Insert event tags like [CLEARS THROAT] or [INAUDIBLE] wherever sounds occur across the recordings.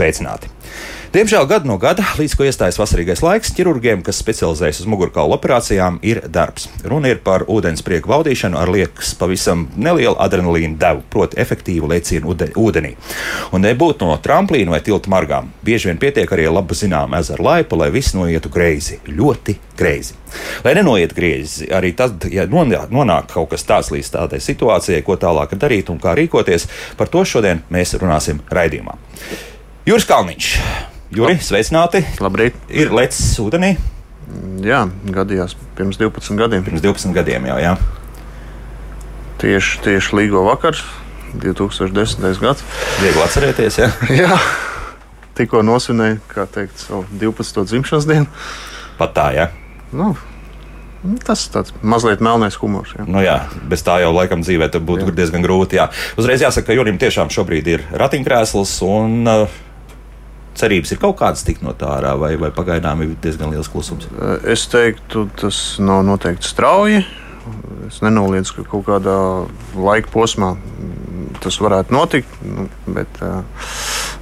sveicināti! Diemžēl gadu no gada, līdz ko iestājas vasarīgais laiks, ķirurgiem, kas specializējas uz mugurkaula operācijām, ir darbs. Runa ir par ūdens prieku baudīšanu ar liekas pavisam nelielu adrenalīnu devu, proti, efektīvu lecienu ūdenī. Un nebūt no tramplīna vai tilta margām. Bieži vien pietiek arī laba zināma ezera laipa, lai viss noietu greizi. Ļoti greizi. Lai nenoiet greizi, arī tad, ja nonāk kaut kas tāds līdz tādai situācijai, ko tālāk darīt un kā rīkoties, par to šodien mēs runāsim raidījumā. Juris Kalniņš, Juri, sveicināti! Labrīt! Ir lecis ūdenī. Jā, gadījās pirms 12 gadiem. Pirms 12 gadiem jau, jā. Tieši, tieši līgo vakars, 2010. gads. Viegli atcerēties, jā. [LAUGHS] jā. Tikko nosvinēju, kā teikt, savu 12. dzimšanas dienu. Pat tā, jā. Nu, Tas tāds mazliet melnais humors. Jā. Nu jā, bez tā jau laikam dzīvē būtu jā. diezgan grūti. Jā. Uzreiz jāsaka, ka Jurim tiešām šobrīd ir ratiņkrēsls un uh, cerības ir kaut kādas tikt no tā ārā, vai, vai pagaidām ir diezgan liels klusums? Es teiktu, tas nav noteikti strauji. Es nenoliedzu, ka kaut kādā laika posmā tas varētu notikt, nu, bet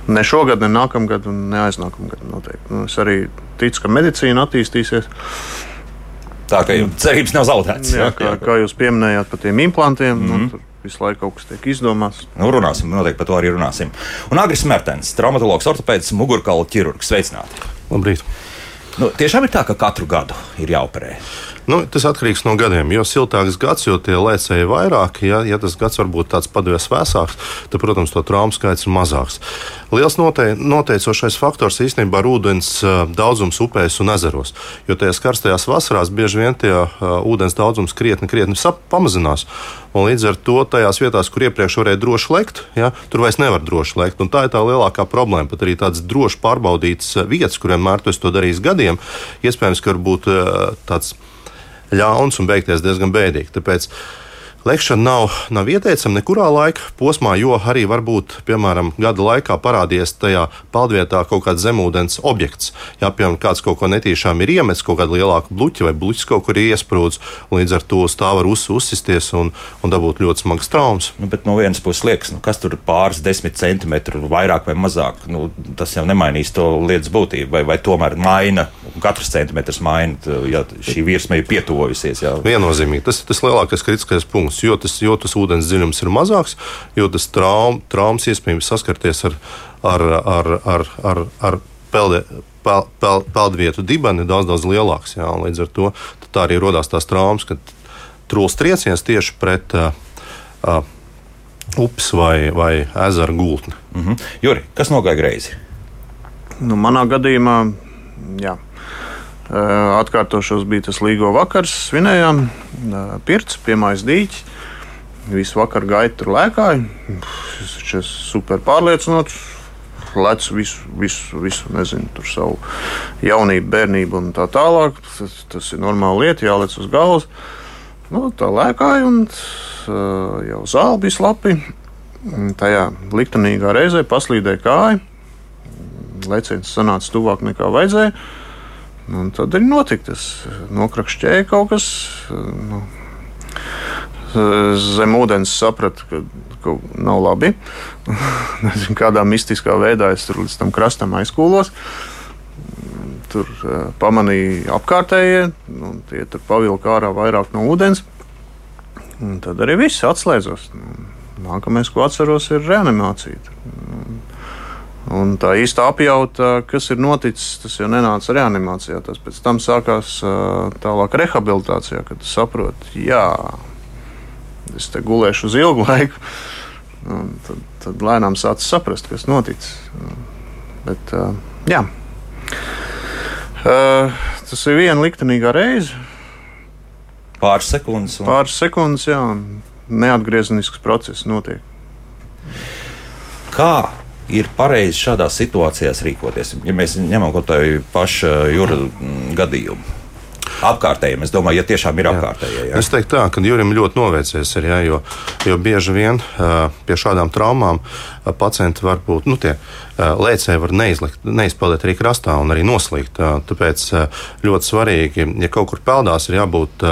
ne šogad, ne nākamgad, ne aiznākamgad. Noteikti. Nu, es arī ticu, ka medicīna attīstīsies. Tā kā cerības nav zaudētas. Jā, kā, kā jūs pieminējāt par tiem implantiem, mm -hmm. nu, tur visu laiku kaut kas tiek izdomāts. Nu, runāsim, noteikti par to arī runāsim. Un Agris Mertens, traumatologs, ortopēds, mugurkaula ķirurgs. Sveicināti! Labrīt! Nu, tiešām ir tā, ka katru gadu ir jāoperē. Nu, tas atkarīgs no gadiem. Jo siltāks gads, jo tie lēcēji ir vairāk. Ja, ja tas gads varbūt tāds padevies vēsāks, tad, protams, to traumu skaits ir mazāks. Liels note, noteicošais faktors īstenībā ir ūdens daudzums upēs un ezeros. Jo tajās karstajās vasarās bieži vien tie ūdens daudzums krietni, krietni pamazinās. Un līdz ar to tajās vietās, kur iepriekš varēja droši lekt, ja, tur vairs nevar droši lekt. Un tā ir tā lielākā problēma. Pat arī tādas droši pārbaudītas vietas, kuriem mērķis to darījis gadiem, iespējams, ka var būt tāds ļauns un beigties diezgan bēdīgi. Tāpēc Lekšana nav, nav ieteicama nekurā laika posmā, jo arī var būt, piemēram, gada laikā parādījies tajā peldvietā kaut kāds zemūdens objekts. Jā, piemēram, kāds kaut ko netīšām ir iemetis, kaut kādu lielāku bluķi vai bluķis kaut kur iesprūdis, līdz ar to tā var uz, uzsisties un, un dabūt ļoti smagas traumas. Nu, bet no vienas puses liekas, nu, kas tur pāris desmit centimetru vairāk vai mazāk, nu, tas jau nemainīs to lietas būtību, vai, vai tomēr maina, katrs centimetrs maina, ja šī virsma ir pietuvojusies. Jā. Viennozīmīgi, tas ir tas lielākais kritiskais punkts jo tas, jo tas ūdens dziļums ir mazāks, jo tas traum, traumas iespējams saskarties ar, ar, ar, ar, ar, ar pelde, pel, pel, peldvietu dibeni daudz, daudz lielāks. Jā, līdz ar to tā arī radās tās traumas, kad trūls trieciens tieši pret uh, uh, upes vai, vai ezera gultni. Mm -hmm. Juri, kas nogāja greizi? Nu, manā gadījumā, jā. Atkārtošos bija tas līgo vakars, svinējām, pirts, piemājas dīķis. Visu vakaru gaitu tur lēkāju. Es esmu super pārliecināts. Lecu visu, visu, visu nezinu, tur savu jaunību, bērnību un tā tālāk. Tas, tas ir normāli lieta, jālec uz galvas. Nu, tā lēkāja, un uh, jau zāle bija slapi. Tajā liktenīgā reizē paslīdēja kāja. Leciens sanāca tuvāk nekā vajadzēja. Un tad arī notika tas. Nokrakšķēja kaut kas. Nu, zem ūdens sapratu, ka, ka nav labi. [LAUGHS] Nezinu, kādā mistiskā veidā es tur līdz tam krastam aizkūlos. Tur uh, pamanīja apkārtējie, un tie tur pavilka ārā vairāk no ūdens. Un tad arī viss atslēdzos. Nākamais, ko atceros, ir reanimācija. Un tā īsta apjauta, kas ir noticis, tas jau nenāca reanimācijā. Tas pēc tam sākās tālāk rehabilitācijā, kad saproti, jā, es te gulēšu uz ilgu laiku. Tad, tad lēnām sācis saprast, kas noticis. Bet, jā. Tas ir viena liktenīga reize. Pāris sekundes. Un... Pāris sekundes, jā, un neatgriezenisks process notiek. Kā ir pareizi šādās situācijās rīkoties? Ja mēs ņemam kaut kādu pašu jūra gadījumu apkārtējiem. Es domāju, ja tiešām ir apkārtējie. Jā. Es teiktu, tā, ka Jurim ļoti novērsies, ir, jā, jo, jo bieži vien pie šādām traumām pacienti var būt, nu, tie lēcēji var neizlikt, neizpeldēt arī krastā un arī noslīgt. Tāpēc ļoti svarīgi, ja kaut kur peldās, ir jābūt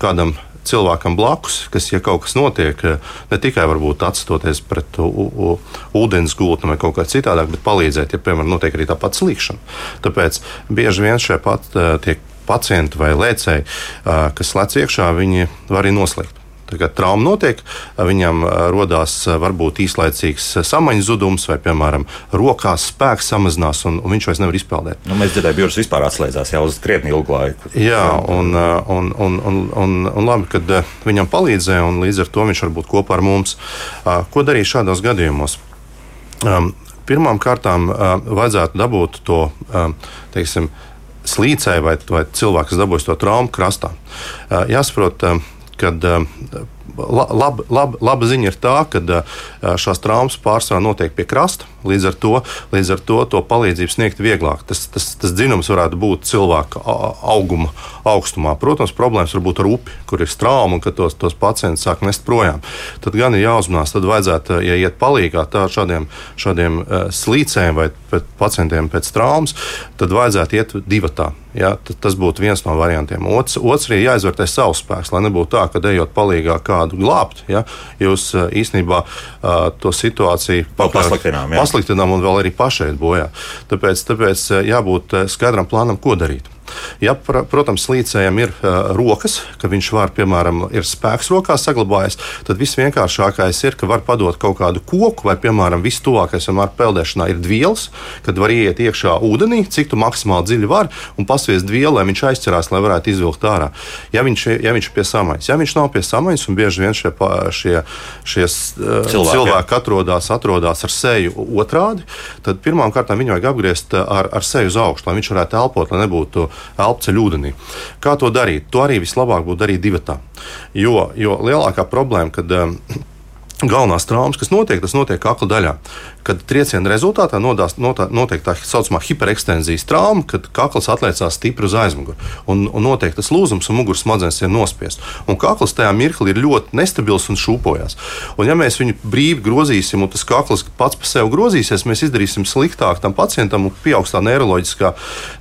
kādam cilvēkam blakus, kas, ja kaut kas notiek, ne tikai varbūt atstoties pret ūdens gultni vai kaut kā citādāk, bet palīdzēt, ja, piemēram, notiek arī tā pati slīkšana. Tāpēc bieži vien šie pat tiek pacienti vai lēcēji, kas lec iekšā, viņi var arī noslīgt. Kad trauma notiek, viņam radās varbūt īslaicīgs samaņas zudums, vai, piemēram, rokās spēks samazinās, un, un viņš vairs nevar izpeldēt. Nu, mēs dzirdējām, ka jūras vispār atslēdzās jau uz krietni ilgu laiku. Jā, un, un, un, un, un, un labi, kad viņam palīdzēja, un līdz ar to viņš var būt kopā ar mums. Ko darīt šādos gadījumos? Pirmām kārtām vajadzētu dabūt to, teiksim, slīcēju vai, vai cilvēku, kas dabūjis to traumu krastā. Jāsaprot, kad laba, laba, laba ziņa ir tā, ka šīs traumas pārsvarā notiek pie krasta. Līdz ar to, līdz ar to, to palīdzību sniegt vieglāk. Tas, tas, tas dzinums varētu būt cilvēka auguma augstumā. Protams, problēmas var būt ar upi, kur ir trauma un ka tos, tos pacientus sāk nest projām. Tad gan ir jāuzmanās, tad vajadzētu, ja iet palīgā šādiem, šādiem slīcējiem vai pacientiem pēc traumas, tad vajadzētu iet divatā. Ja, tas būtu viens no variantiem. Otrs, otrs ir jāizvērtē savs spēks, lai nebūtu tā, ka ejot palīgā kādu glābt, ja, jūs īstenībā to situāciju pasliktinām. Pasliktinām un vēl arī pašai bojā. Tāpēc, tāpēc jābūt skaidram plānam, ko darīt. Ja, protams, līdzējiem ir uh, rokas, ka viņš var, piemēram, ir spēks rokā saglabājies, tad viss vienkāršākais ir, ka var padot kaut kādu koku, vai, piemēram, viss tuvākais vienmēr peldēšanā ir dvielas, kad var iet iekšā ūdenī, cik tu maksimāli dziļi var, un pasviest vielu, lai viņš aizķerās, lai varētu izvilkt ārā. Ja viņš, ja viņš ir pie samaņas, ja viņš nav pie samaņas, un bieži vien šie, šie, šie cilvēki, cilvēki atrodas, atrodas ar seju otrādi, tad pirmām kārtām viņu vajag apgriezt ar, ar seju uz augšu, lai viņš varētu elpot, lai nebūtu elpceļu ūdenī. Kā to darīt? To arī vislabāk būtu darīt divatā. Jo, jo lielākā problēma, kad um, [CLEARS THROAT] galvenās traumas, kas notiek, tas notiek kakla daļā kad trieciena rezultātā nodās, notā, notiek tā saucamā hiperekstenzijas trauma, kad kakls atliecās stipri uz aizmuguri un, un notiek tas lūzums, un muguras smadzenes ir nospiestas. Un kakls tajā mirklī ir ļoti nestabils un šūpojas. Un, ja mēs viņu brīvi grozīsim, un tas kakls pats par sevi grozīsies, mēs izdarīsim sliktāk tam pacientam un pieaugs tā neiroloģiskā,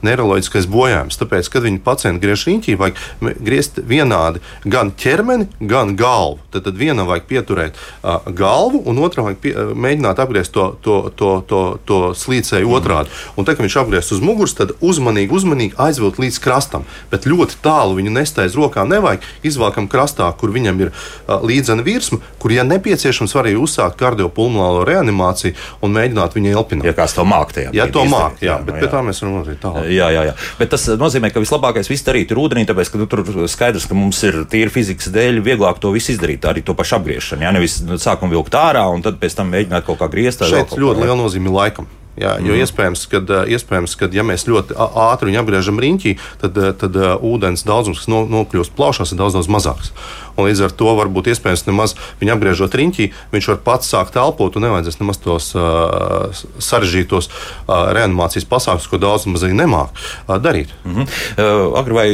neiroloģiskais bojājums. Tāpēc, kad viņi pacienti griež riņķī, vajag griezt vienādi gan ķermeni, gan galvu. Tad, tad vienam vajag pieturēt uh, galvu, un otram vajag pie, uh, mēģināt apgriezt to to, to, to, to slīcēju mm. otrādi. Un tad, kad viņš apgriež uz muguras, tad uzmanīgi, uzmanīgi aizvilkt līdz krastam. Bet ļoti tālu viņu nestaiz rokām nevajag. Izvelkam krastā, kur viņam ir uh, līdzena virsma, kur, ja nepieciešams, var arī uzsākt kardiopulmonālo reanimāciju un mēģināt viņu elpināt. Ja kāds to māk, tajā ja to māk, jā, jā, bet jā. pie tā mēs varam arī tālāk. Jā, jā, jā. Bet tas nozīmē, ka vislabākais viss darīt ir ūdenī, tāpēc, ka tur skaidrs, ka mums ir tīri fizikas dēļ vieglāk to visu izdarīt, arī to pašu apgriešanu. Jā, nevis sākam vilkt ārā un tad pēc tam mēģināt kaut kā griezt. Šeit šeit ļoti liela nozīme laikam. Jā, jo mm. iespējams, ka, iespējams, ka ja mēs ļoti ātri apgriežam riņķī, tad, tad ūdens daudzums, kas no, nokļūst plaušās, ir daudz, daudz mazāks. Un līdz ar to varbūt iespējams nemaz viņu apgriežot riņķī, viņš var pats sākt elpot un nevajadzēs nemaz tos uh, sarežģītos uh, reanimācijas pasākumus, ko daudz maz arī nemāk uh, darīt. Mm -hmm. uh, Agri vai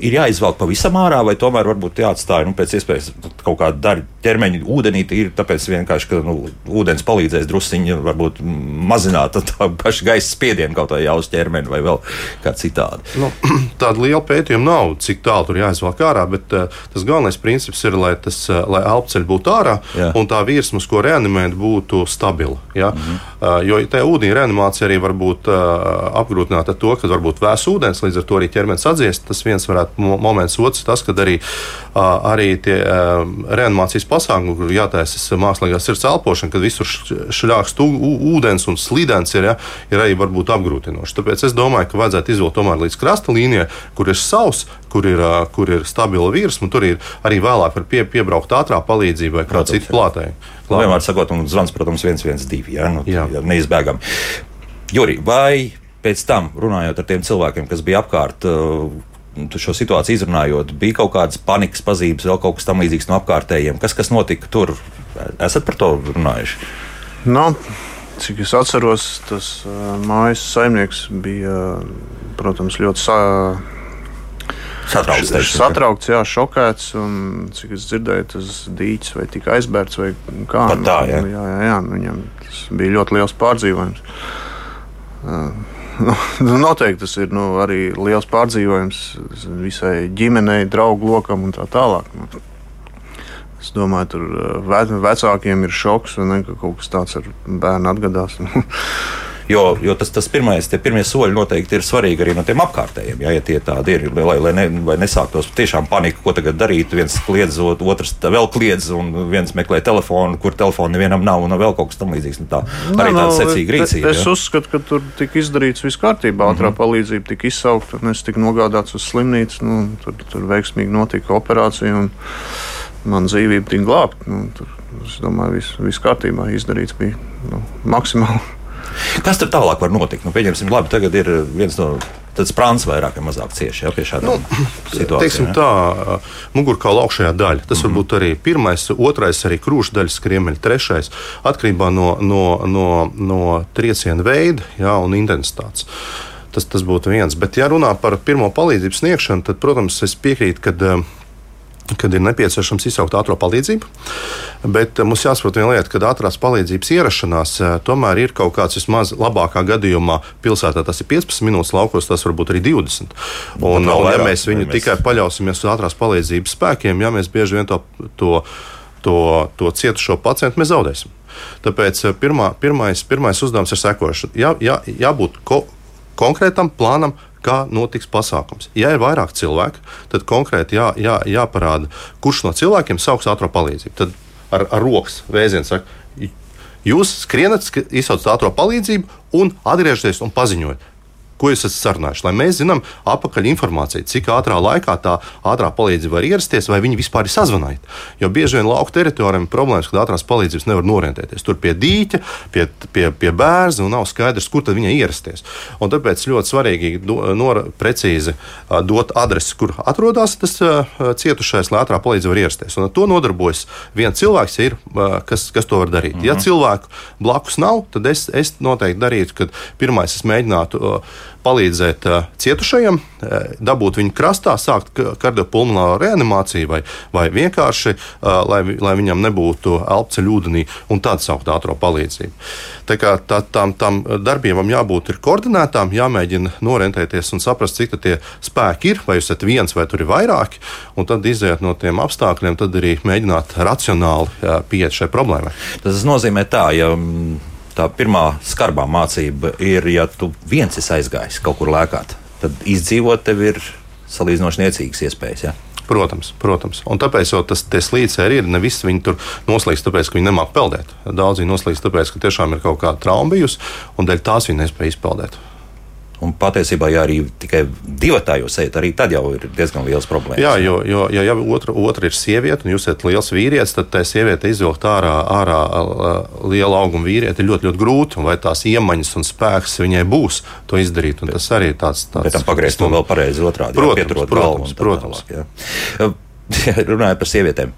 ir jāizvelk pavisam ārā, vai tomēr varbūt jāatstāj nu, pēc iespējas kaut kāda daļa ķermeņa ūdenī, ir tāpēc vienkārši, ka nu, ūdens palīdzēs drusciņi varbūt mazināt tā paša gaisa spiedienu kaut vai uz ķermeni vai vēl kā citādi. Nu, [CLEARS THROAT] tāda liela pētījuma nav, cik tālu tur jāizvelk ārā, bet uh, tas galvenais princips princips ir, lai, tas, eh, lai elpceļi būtu ārā Jā. un tā virsma, ko reanimēt, būtu stabila. Ja? Mm -hmm. uh, jo tā ūdeņa reanimācija arī var būt uh, apgrūtināta ar to, ka var būt vēss ūdens, līdz ar to arī ķermenis atdziest. Tas viens varētu mo moments, otrs tas, kad arī, arī tie reanimācijas pasākumi, kur jātaisa mākslīgā sirds elpošana, kad visur šļākst ūdens un slīdens ir, ja, ir arī varbūt apgrūtinoši. Tāpēc es domāju, ka vajadzētu izvilkt tomēr līdz krasta līnijai, kur ir savs, kur ir, kur ir stabila virsma, tur ir arī vēlāk var pie, piebraukt ātrā palīdzība vai kāda cita plātēji. Nu, vienmēr sakot, un zvans, protams, 112, ja, nu, jā. neizbēgami. Juri, vai pēc tam, runājot ar tiem cilvēkiem, kas bija apkārt, uh, šo situāciju izrunājot, bija kaut kādas panikas pazīmes, vēl kaut kas tamlīdzīgs no apkārtējiem. Kas, kas notika tur? Esat par to runājuši? No. Nu, cik es atceros, tas uh, mājas saimnieks bija, protams, ļoti sa Satraukts, teiksim, satraukts jā, šokēts. Un, cik es dzirdēju, tas dīķis vai tika aizbērts vai kā. Pat tā, jā. jā, jā, jā viņam tas bija ļoti liels pārdzīvojums. [LAUGHS] Nu, noteikti tas ir nu, arī liels pārdzīvojums visai ģimenei, draugu lokam un tā tālāk. Nu, es domāju, tur ve vecākiem ir šoks, ne, ka kaut kas tāds ar bērnu atgadās. [LAUGHS] Jo, jo tas, tas pirmais, pirmie soļi noteikti ir svarīgi arī no tiem apkārtējiem. Jā, ja tie tādi ir, lai, lai, ne, lai nesāktos tiešām panika, ko tagad darīt. Viens kliedz, otrs vēl kliedz, un viens meklē telefonu, kur telefona nevienam nav, un vēl kaut kas tamlīdzīgs. Nu, tā arī tāda no, secīga rīcība. Es, es uzskatu, ka tur tika izdarīts viss kārtībā, ātrā mm -hmm. palīdzība tika izsaukta, un es tiku nogādāts uz slimnīcu. Nu, tur, tur veiksmīgi notika operācija, un man dzīvība tika glābta. Nu, tur, es domāju, viss vis kārtībā izdarīts bija nu, maksimāli. Kas tur tālāk var notikt? Nu, pieņemsim, labi, tagad ir viens no tad sprāns vairāk vai mazāk cieši ja, pie šādām nu, situācijām. Tā mugurkaula augšējā daļa. Tas mm -hmm. var būt arī pirmais, otrais, arī krūšu daļas kriemeļa, trešais, atkarībā no, no, no, no trieciena veida ja, un intensitātes. Tas, tas būtu viens. Bet, ja runā par pirmo palīdzību sniegšanu, tad, protams, es piekrītu, ka kad ir nepieciešams izsaukt ātrā palīdzību. Bet eh, mums jāsaprot viena lieta, ka ātrās palīdzības ierašanās eh, tomēr ir kaut kāds vismaz labākā gadījumā pilsētā. Tas ir 15 minūtes laukos, tas var būt arī 20. Un, un ja mēs viņu mēs... tikai paļausimies uz ātrās palīdzības spēkiem, ja mēs bieži vien to, to, to, to cietušo pacientu mēs zaudēsim. Tāpēc eh, pirmā, pirmais, pirmais uzdevums ir sekošs. Jā, jā, jābūt ko, konkrētam plānam, kā notiks pasākums. Ja ir vairāk cilvēku, tad konkrēti jā, jā, jāparāda, kurš no cilvēkiem sauks ātrā palīdzību. Tad ar, ar rokas vēzienu saka, jūs skrienat, izsaucat ātrā palīdzību un atgriežaties un paziņojat ko jūs esat sarunājuši, lai mēs zinām apakaļ informāciju, cik ātrā laikā tā ātrā palīdzība var ierasties, vai viņi vispār ir sazvanīti. Jo bieži vien lauka teritorijām ir problēmas, kad ātrās palīdzības nevar norientēties. Tur pie dīķa, pie, pie, pie bērza un nav skaidrs, kur tad viņai ierasties. Un tāpēc ļoti svarīgi do, nor, precīzi dot adresi, kur atrodas tas cietušais, lai ātrā palīdzība var ierasties. Un ar to nodarbojas viens cilvēks, ir, kas, kas to var darīt. -hmm. Ja mhm. cilvēku blakus nav, tad es, es noteikti darītu, ka pirmais es mēģinātu uh, palīdzēt uh, cietušajam, uh, dabūt viņu krastā, sākt kardiopulmonālo reanimāciju vai, vai vienkārši, uh, lai, lai viņam nebūtu elpceļu ūdenī un tad saukt ātrā palīdzību. Tā kā tā, tam, tam darbībam jābūt koordinētām, jāmēģina norentēties un saprast, cik tie spēki ir, vai jūs esat viens vai tur ir vairāki, un tad iziet no tiem apstākļiem, tad arī mēģināt racionāli pieiet šai problēmai. Tas nozīmē tā, ja tā pirmā skarbā mācība ir, ja tu viens esi aizgājis kaut kur lēkāt, tad izdzīvot tev ir salīdzinoši niecīgas iespējas. Ja? Protams, protams. Un tāpēc tas slīdēji arī ir. Ne visi viņi tur noslīdst, tāpēc, ka viņi nemāķi peldēt. Daudzi noslīdst, tāpēc, ka tiešām ir kaut kāda trauma bijusi, un dēļ tās viņi nespēja izpeldēt. Un patiesībā, ja arī tikai divi jūs ejat, arī tad jau ir diezgan liels problēmas. Jā, jo, jo ja, ja otra, otra ir sieviete, un jūs esat liels vīrietis, tad tā sieviete izvilkt ārā, ārā liela auguma vīrieti ir ļoti, ļoti grūti. Vai tās iemaņas un spēks viņai būs to izdarīt? Un tas arī tāds - tāds - pagriezt to vēl pareizi otrādi. Protams, jā, protams, protams. [LAUGHS] Tālāk, Runājot par sievietēm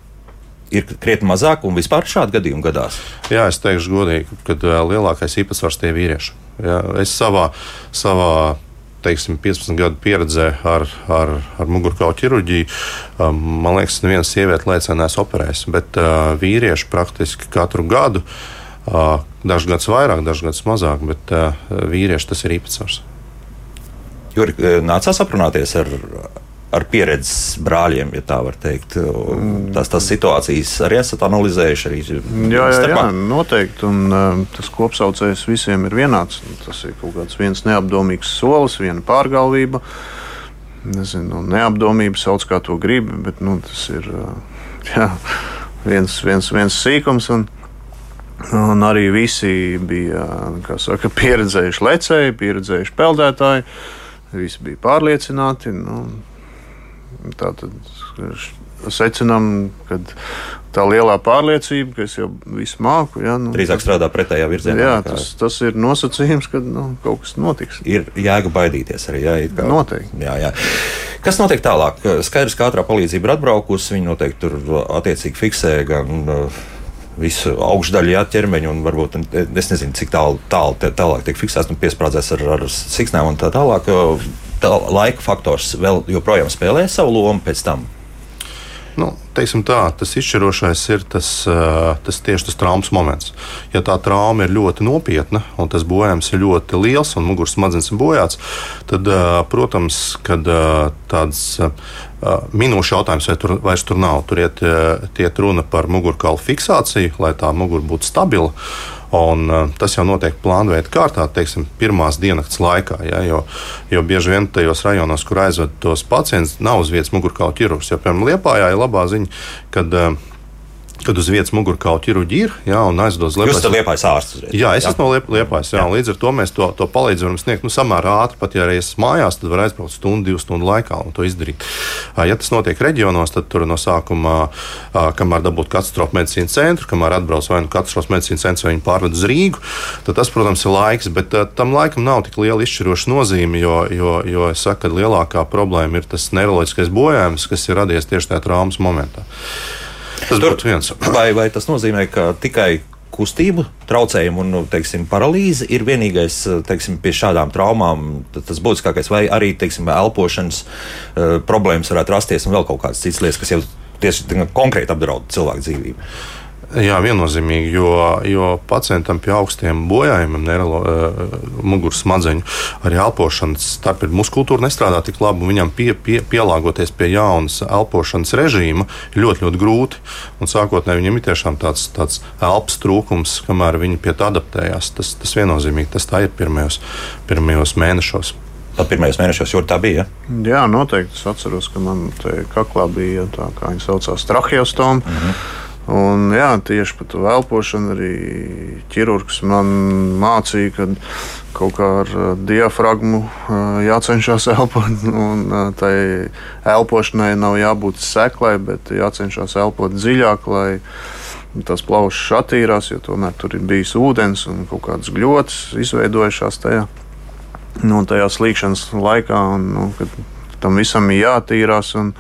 ir krietni mazāk, un vispār šādi gadījumi gadās? Jā, es teikšu godīgi, ka lielākais īpatsvars tie vīrieši. Ja, es savā, savā teiksim, 15 gadu pieredzē ar, ar, ar mugurkaula ķirurģiju. Um, man liekas, neviena sieviete lēcē nes operēs, bet uh, vīrieši praktiski katru gadu, uh, dažus gadus vairāk, dažus gadus mazāk, bet uh, vīrieši tas ir īpatsvars. Juri, nācās aprunāties ar ar pieredzes brāļiem, ja tā var teikt. Tās, tās situācijas arī esat analizējuši. Arī jā, jā, jā, noteikti. Un, uh, tas kopsaucējs visiem ir vienāds. Tas ir kaut kāds viens neapdomīgs solis, viena pārgalvība. Nezinu, neapdomība sauc kā to grib, bet nu, tas ir uh, [LAUGHS] jā, viens, viens, viens sīkums. Un, Un arī visi bija saka, [LAUGHS] pieredzējuši lecēji, pieredzējuši peldētāji. Visi bija pārliecināti. Nu, Tātad secinām, ka tā lielā pārliecība, ka es jau visu māku. Ja, nu, Drīzāk strādā pretējā virzienā. Jā, tas, tas ir nosacījums, ka nu, kaut kas notiks. Ir jēga baidīties arī. Jā, kā, Noteikti. Jā, jā. Kas notiek tālāk? Skaidrs, ka ātrā palīdzība ir atbraukusi. Viņi noteikti tur attiecīgi fiksē gan. Uh, visu augšdaļu, jā, ķermeņa, un varbūt es nezinu, cik tālu, tālu tālāk tiek fiksēts un piesprādzēts ar, ar siksnēm un tā tālāk tā laika faktors vēl joprojām spēlē savu lomu pēc tam? Nu, teiksim tā, tas izšķirošais ir tas, tas tieši tas traumas moments. Ja tā trauma ir ļoti nopietna un tas bojājums ir ļoti liels un muguras smadzenes ir bojāts, tad, protams, kad tāds minūšu jautājums, vai tur vairs tur nav. Tur iet, iet runa par mugurkaula fiksāciju, lai tā mugura būtu stabila. Un, uh, tas jau notiek plānveida kārtā, teiksim, pirmās dienas laikā. Ja, jo, jo bieži vien tajos rajonos, kur aizved tos pacientus, nav uz vietas mugurkaula ķirurgs. Jo, piemēram, Liepājā ir labā ziņa, kad uh, kad uz vietas mugurkaula ķirurģija ir jā, un aizdodas Liepājas. Jūs esat Liepājas ārsts. Uzreiz. Jā, es jā. esmu no jā. Līdz ar to mēs to, to palīdzību varam sniegt nu, samērā ātri. Pat ja reizes mājās, tad var aizbraukt stundu, divu stundu laikā un to izdarīt. Ja tas notiek reģionos, tad tur no sākuma, kamēr dabūt katastrofu medicīnas centru, kamēr atbrauc vai nu katastrofu medicīnas centrs vai viņi pārved uz Rīgu, tad tas, protams, ir laiks. Bet tam laikam nav tik liela izšķiroša nozīme, jo, jo, jo es saku, ka lielākā problēma ir tas neiroloģiskais bojājums, kas ir radies tieši tajā traumas momentā. Tas Tur, būtu viens. Vai, vai tas nozīmē, ka tikai kustību traucējumu un nu, teiksim, paralīze ir vienīgais teiksim, pie šādām traumām, tas būtiskākais, vai arī teiksim, elpošanas uh, problēmas varētu rasties un vēl kaut kādas citas lietas, kas jau tieši konkrēti apdraud cilvēku dzīvību. Jā, viennozīmīgi, jo, jo pacientam pie augstiem bojājumiem, nerelo, uh, muguras smadzeņu, arī elpošanas starpība muskultūra nestrādā tik labi. Viņam pie, pie, pielāgoties pie jaunas elpošanas režīma ir ļoti, ļoti grūti. Un sākotnēji viņam ir tiešām tāds, tāds elpas trūkums, kamēr viņi pie tā adaptējās. Tas, tas viennozīmīgi tas tā ir pirmajos, pirmajos mēnešos. Tad pirmajos mēnešos jau tā bija. Ja? Jā, noteikti. Es atceros, ka man te kaklā bija tā, kā viņi saucās, tracheostoma. Mm -hmm. Un, jā, tieši par to elpošanu arī ķirurgs man mācīja, ka kaut kā ar diafragmu jācenšas [LAUGHS] elpot. Un, tai elpošanai nav jābūt seklai, bet jācenšas elpot dziļāk, lai tas plaušas attīrās, jo tomēr tur ir bijis ūdens un kaut kādas gļotas izveidojušās tajā. Nu, tajā slīkšanas laikā, un, nu, tam visam ir jātīrās un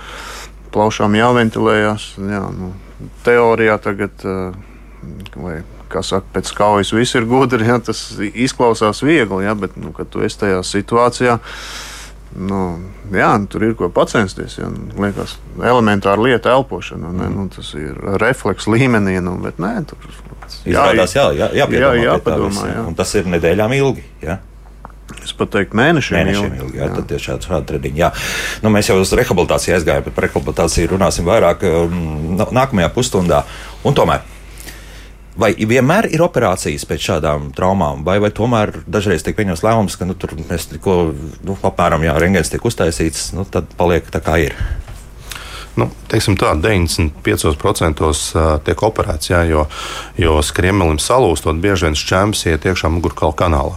plaušām jāventilējās. Jā, nu, teorijā tagad, eh, vai kā saka, pēc kaujas viss ir gudri, ja, tas izklausās viegli, ja, bet, nu, kad tu esi tajā situācijā, nu, jā, tur ir ko pacensties. Ja, liekas, elementāra lieta elpošana, ne, nu, tas ir refleks līmenī, nu, bet nē, tur Izrādās, jā, jā, jāpiedomā, jā, jāpadomā, jā. Un tas ir nedēļām ilgi. Ja? Es pat teiktu, mēnešiem, mēnešiem ilgi. ilgi jā, jā. Tad ir šādi, šādi treniņi. Jā. Nu, mēs jau uz rehabilitāciju aizgājām, bet par rehabilitāciju runāsim vairāk um, nākamajā pusstundā. Un tomēr. Vai vienmēr ir operācijas pēc šādām traumām, vai, vai tomēr dažreiz tiek pieņemts lēmums, ka nu, tur mēs tikko nu, apmēram jā, rengens tiek uztaisīts, nu, tad paliek tā kā ir? Nu, tā, 95% tiek operēts, jā, jo, jo skriemelim salūstot, bieži vien šķēmas iet iekšā mugurkaula kanālā.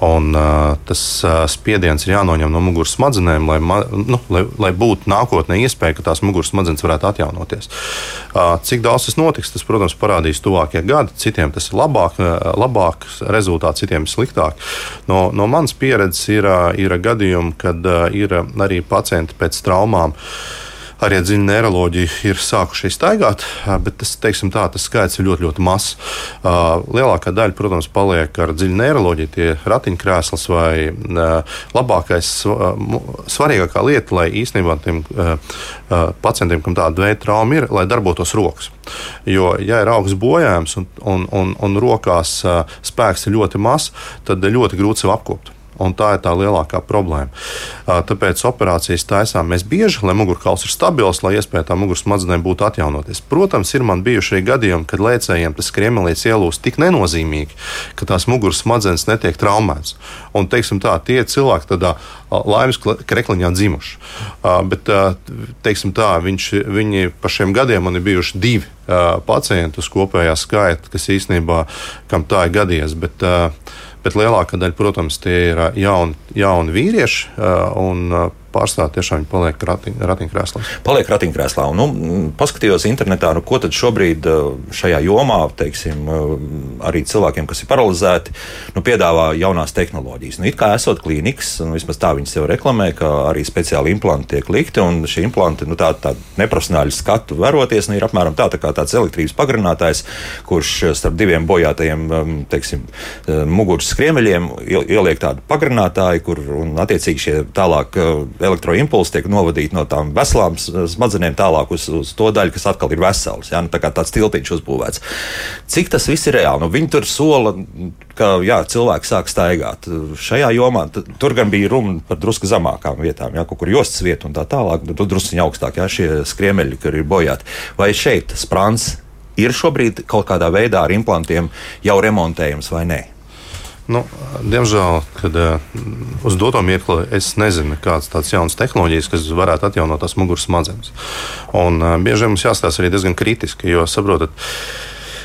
Un, uh, tas uh, spiediens ir jānoņem no muguras smadzenēm, lai, ma, nu, lai, lai būtu nākotnē iespēja, ka tās muguras smadzenes varētu atjaunoties. Uh, cik daudz tas notiks, tas, protams, parādīs tuvākie gadi. Citiem tas ir labāk, labāk rezultāts, citiem ir sliktāk. No, no manas pieredzes ir, ir gadījumi, kad ir arī pacienti pēc traumām arī dziļi neiroloģija ir sākuši staigāt, bet tas, teiksim, tā, tas skaits ir ļoti, ļoti mazs. Lielākā daļa, protams, paliek ar dziļu neiroloģiju, tie ratiņkrēsls vai labākais, svarīgākā lieta, lai īstenībā tiem pacientiem, kam tāda veida trauma ir, lai darbotos rokas. Jo, ja ir augsts bojājums un, un, un, un rokās spēks ir ļoti mazs, tad ļoti grūti sev apkopot. Un tā ir tā lielākā problēma. Tāpēc operācijas taisām mēs bieži, lai mugurkauls ir stabils, lai iespēja tā muguras smadzenēm būtu atjaunoties. Protams, ir man bijušie gadījumi, kad lēcējiem tas kriemelīts ielūst tik nenozīmīgi, ka tās muguras smadzenes netiek traumētas. Un, teiksim tā, tie cilvēki tādā laimes krekliņā dzimuši. Bet, teiksim tā, viņš, viņi pa šiem gadiem man ir bijuši divi pacienti uz kopējā skaita, kas īstenībā kam tā ir gadījies. Bet, bet lielākā daļa, protams, tie ir jauni, jauni vīrieši. Un, pārstāvā tiešām viņi paliek ratiņkrēslā. Paliek ratiņkrēslā. Un, nu, paskatījos internetā, nu, ko tad šobrīd šajā jomā, teiksim, arī cilvēkiem, kas ir paralizēti, nu, piedāvā jaunās tehnoloģijas. Nu, it kā esot klīnikas, un vismaz tā viņas sev reklamē, ka arī speciāli implanti tiek likti, un šie implanti, nu, tā, tā neprofesionāļu skatu veroties, nu, ir apmēram tā, tā kā tāds elektrības pagarinātājs, kurš starp diviem bojātajiem, teiksim, muguras skriemeļiem ieliek tādu pagarinātāju, kur, un attiecīgi šie tālāk elektroimpulsi tiek novadīti no tām veselām smadzenēm tālāk uz, uz to daļu, kas atkal ir vesels. Ja? Nu, tā kā tāds tiltiņš uzbūvēts. Cik tas viss ir reāli? Nu, viņi tur sola, ka jā, cilvēki sāk staigāt. Šajā jomā tur gan bija runa par drusku zemākām vietām, ja? kaut kur jostas vietu un tā tālāk. Tur drusku augstāk, ja šie skriemeļi, kur ir bojāti. Vai šeit sprāns ir šobrīd kaut kādā veidā ar implantiem jau remontējams vai nē? Nu, diemžēl, kad uh, uz doto mirkli es nezinu, kādas tādas jaunas tehnoloģijas, kas varētu atjaunot tās muguras smadzenes. Un uh, bieži vien mums jāstāsta arī diezgan kritiski, jo saprotat,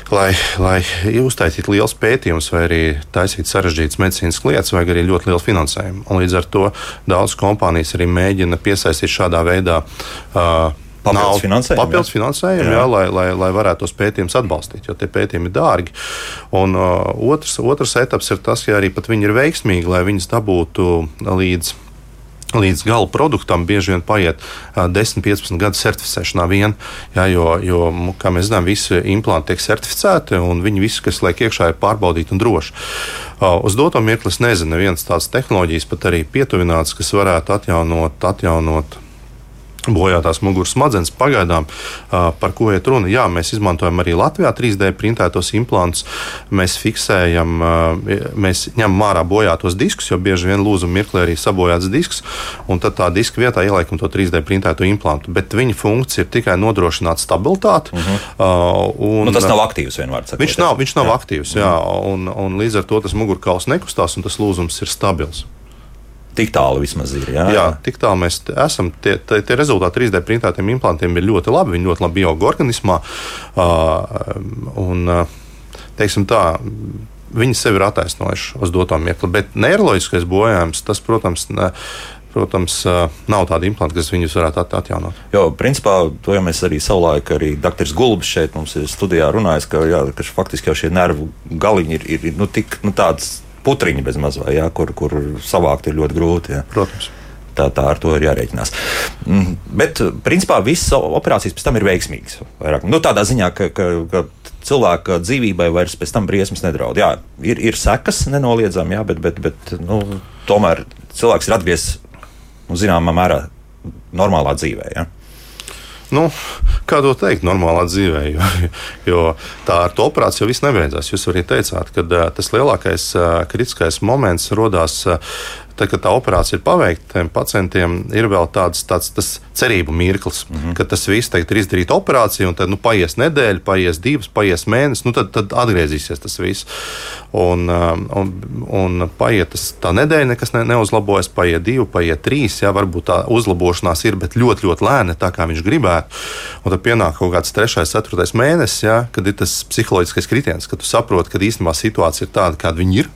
lai, lai uztaisītu liels pētījums vai arī taisītu sarežģītas medicīnas lietas, vajag arī ļoti lielu finansējumu. Un līdz ar to daudzas kompānijas arī mēģina piesaistīt šādā veidā. Uh, Papildus finansējumu, papildus finansējumu jā. Jā, lai, lai, lai varētu tos pētījumus atbalstīt, jo tie pētījumi ir dārgi. Un uh, otrs, otrs etaps ir tas, ja arī viņi ir veiksmīgi, lai viņus dabūtu līdz līdz gala produktam bieži vien paiet uh, 10, 15 gadu certificēšanā vien. Jā, jo, jo, kā mēs zinām, visi implanti tiek certificēti un viņi visi, kas liek iekšā, ir pārbaudīti un droši. Uh, uz doto mirkli es nezinu, nevienas tādas tehnoloģijas pat arī pietuvināts, kas varētu atjaunot, atjaunot bojātās muguras smadzenes. Pagaidām, par ko iet runa? Jā, mēs izmantojam arī Latvijā 3D printētos implantus. Mēs fiksējam, mēs ņemam ārā bojātos diskus, jo bieži vien lūzuma mirklī arī sabojāts disks, un tad tā diska vietā ieliekam to 3D printēto implantu. Bet viņa funkcija ir tikai nodrošināt stabilitāti. Uh -huh. uh, un, nu, tas nav aktīvs vienmēr. Sakot, viņš nav, viņš nav jā. aktīvs, jā, un, un līdz ar to tas mugurkauls nekustās un tas lūzums ir stabils. Tik tālu vismaz ir. Jā, jā tik tālu mēs esam. Tie, tie, tie rezultāti 3D printētiem implantiem ir ļoti labi. Viņi ļoti labi ieaug organismā. Uh, un, teiksim tā, viņi sevi ir attaisnojuši uz doto mirkli. Bet neiroloģiskais bojājums, tas, protams, ne, protams, nav tāda implanta, kas viņus varētu atjaunot. Jo, principā, to jau mēs arī savulaik, arī dr. Gulbis šeit mums ir studijā runājis, ka, jā, ka faktiski jau šie nervu galiņi ir, ir nu, tik nu, tāds putriņi bez mazā, ja, kur, kur savākt ir ļoti grūti. Ja. Protams. Tā, tā ar to ir jārēķinās. Mm, bet, principā, visas operācijas pēc tam ir veikmīgas. Nu, tādā ziņā, ka, ka, ka cilvēka dzīvībai vairs pēc tam briesmas nedraud. Jā, ir, ir sekas nenoliedzami, jā, bet, bet, bet nu, tomēr cilvēks ir atgriezis nu, zināmā mērā normālā dzīvē. Ja? Nu, kā to teikt, normālā dzīvē, jo, jo tā ar to operāciju viss nebeidzās. Jūs arī teicāt, ka tas lielākais kritiskais moments radās tad, kad tā operācija ir paveikta, tiem pacientiem ir vēl tāds, tāds cerību mirklis, mm -hmm. ka tas viss tagad ir izdarīta operācija, un tad nu, paies nedēļa, paies divas, paies mēnesis, nu, tad, tad atgriezīsies tas viss. Un, um, un, un paiet tas, tā nedēļa, nekas ne, neuzlabojas, paiet divi, paiet trīs. Jā, varbūt tā uzlabošanās ir, bet ļoti, ļoti lēna, tā kā viņš gribētu. Un tad pienāk kaut kāds trešais, ceturtais mēnesis, jā, kad ir tas psiholoģiskais kritiens, kad tu saproti, ka īstenībā situācija ir tāda, kāda viņa ir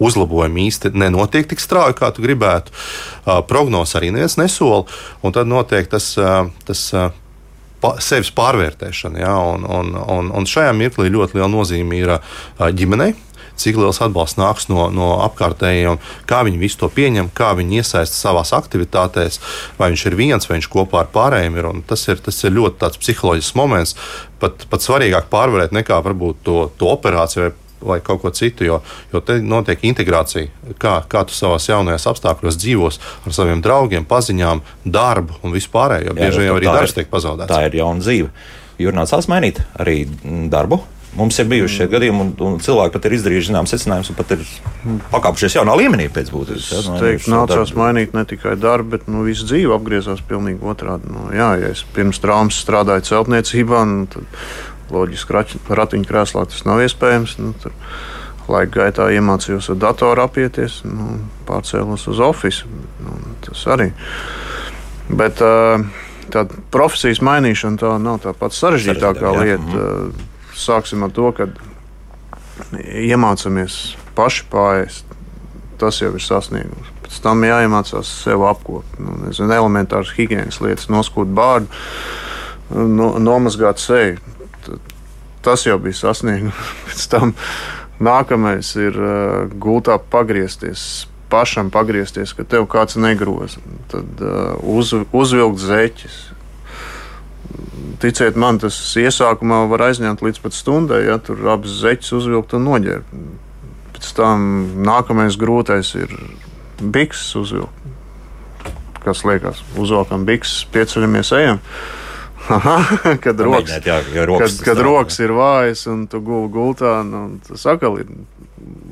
uzlabojumi īsti nenotiek tik strauji, kā tu gribētu. Uh, Prognozes arī neviens nesola, un tad notiek tas. Uh, tas uh, sevis pārvērtēšana. Ja, un, un, un, un šajā mirklī ļoti liela nozīme ir ģimenei. Cik liels atbalsts nāks no, no apkārtējiem, kā viņi visu to pieņem, kā viņi iesaistās savā aktivitātēs, vai viņš ir viens, vai viņš kopā ar pārējiem ir. Tas ir, tas ir ļoti psiholoģisks moments, pat, pat svarīgāk pārvarēt nekā varbūt to, to operāciju vai vai kaut ko citu, jo, jo te notiek integrācija. Kā, kā tu savā jaunajās apstākļos dzīvos ar saviem draugiem, paziņām, darbu un vispārējo. Bieži vien jau arī darbs tiek pazaudēts. Tā ir jauna dzīve. Jūs nācāt mainīt arī darbu. Mums ir bijuši šie gadījumi, un, un cilvēki pat ir izdarījuši zināmas secinājumus, un pat ir pakāpšies jaunā līmenī pēc būtības. Ja, nu, teiktu, nācās darbu. mainīt ne tikai darbu, bet nu, visu dzīvi apgriezās pilnīgi otrādi. Nu, jā, ja es pirms traumas strādāju celtniecībā, nu, tad loģiski ratiņkrēslā tas nav iespējams. Nu, tur, laika gaitā iemācījos ar datoru apieties, nu, pārcēlos uz oficiālu. Nu, tas arī. Bet tā profesijas mainīšana tā nav tā pati sarežģītākā lieta. Mhm. Sāksim ar to, ka iemācāmies paši pāriest. Tas jau ir sasniegums. Pēc tam jāiemācās sev apkopot. Nu, nezinu, elementāras higiēnas lietas, noskūt bārdu, no, nomazgāt seju tas jau bija sasniegums. [LAUGHS] Pēc tam nākamais ir uh, gultā pagriezties. Pašam pagriezties, ka tev kāds negroza. Tad uh, uz, uzvilkt zeķes. Ticiet man, tas iesākumā var aizņemt līdz pat stundai, ja tur abas zeķes uzvilkt un noģērbt. Pēc tam nākamais grūtais ir bikses uzvilkt. kas liekas, uzvelkam bikses, pieceļamies, ejam. Aha, [LAUGHS] kad rokas, jā, jo rokas kad, kad rokas ir vājas un tu gulēji gultā, nu, tas atkal ir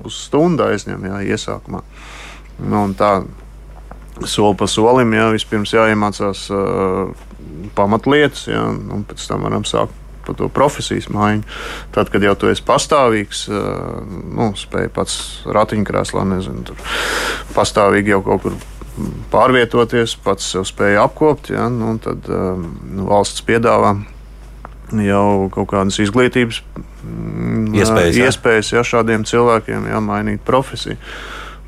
uz stundu aizņem jā, iesākumā. Nu, un tā soli pa solim, jā, vispirms jāiemācās uh, pamatlietas, jā, un pēc tam varam sākt to profesijas maiņu. Tad, kad jau tu esi pastāvīgs, uh, nu, spēj pats ratiņkrēslā, nezinu, tur pastāvīgi jau kaut kur pārvietoties, pats sev spēja apkopt, ja, nu, tad um, nu, valsts piedāvā jau kaut kādas izglītības mm, Iespējas, jā. iespējas ja, šādiem cilvēkiem ja, mainīt profesiju.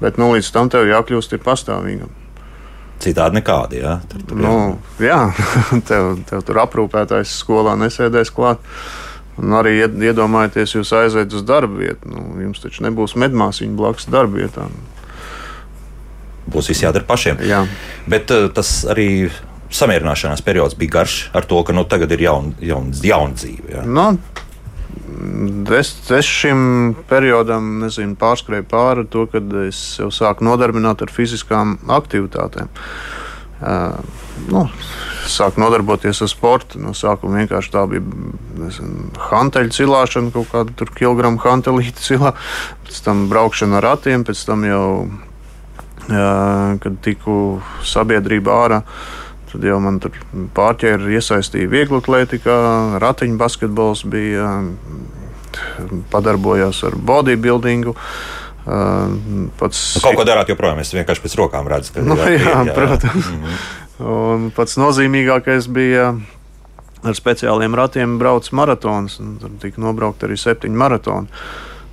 Bet nu, līdz tam tev jākļūst ir pastāvīgam. Citādi nekādi. Jā, tur, tur, Nu, jā, [LAUGHS] tev, tev tur aprūpētājs skolā nesēdēs klāt. Un arī ied- iedomājieties, jūs aiziet uz darbu vietu. Nu, jums taču nebūs medmāsiņa blakus darba vietām. Būs viss jādara pašiem. Jā. Bet uh, tas arī samierināšanās periods bija garš ar to, ka nu, tagad ir jauna jaun, jaun dzīve. Jā. Nu, es, es šim periodam nezinu, pārskrēju pāri to, kad es jau sāku nodarbināt ar fiziskām aktivitātēm. Uh, nu, sāku nodarboties ar sportu. No sākuma vienkārši tā bija nezinu, hanteļu cilāšana, kaut kāda tur kilogramu hantelīte cilā, pēc tam braukšana ar ratiem, pēc tam jau, kad tiku sabiedrībā ārā. Tad jau man tur pārķēra, iesaistīja vieglu atlētikā, ratiņu basketbols bija, padarbojos ar bodybuildingu. Pats, Nu, kaut ko darāt joprojām. Es vienkārši pēc rokām redzu, ka Nu, jā, jā, ir, protams. Un pats nozīmīgākais bija ar speciāliem ratiem brauc maratons. Tur tika nobraukt arī septiņi maratoni.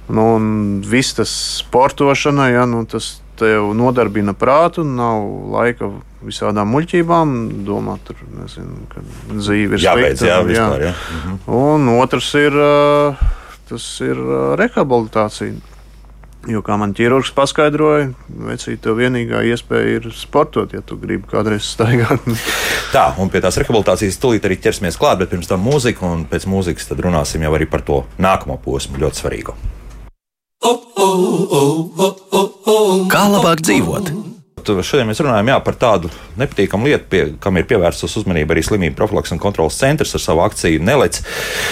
Nu, un viss tas sportošana, ja, nu, tas tev nodarbina prātu, nav laika visādām muļķībām, domāt, tur, nezinu, ka dzīve ir Jābeidz, slikta, jā, un, vispār. Jā. Mhm. Un otrs ir, tas ir rehabilitācija. Jo, kā man ķirurgs paskaidroja, vecīt, tev vienīgā iespēja ir sportot, ja tu gribi kādreiz staigāt. [LAUGHS] Tā, un pie tās rehabilitācijas tūlīt arī ķersimies klāt, bet pirms tam mūzika, un pēc mūzikas tad runāsim jau arī par to nākamo posmu, ļoti svarīgu. Kā labāk dzīvot? Tu- Šodien mēs runājam jā, par tādu nepatīkamu lietu, pie, kam ir pievērsus uzmanība arī slimību profilaks un kontrolas centrs ar savu akciju Nelec.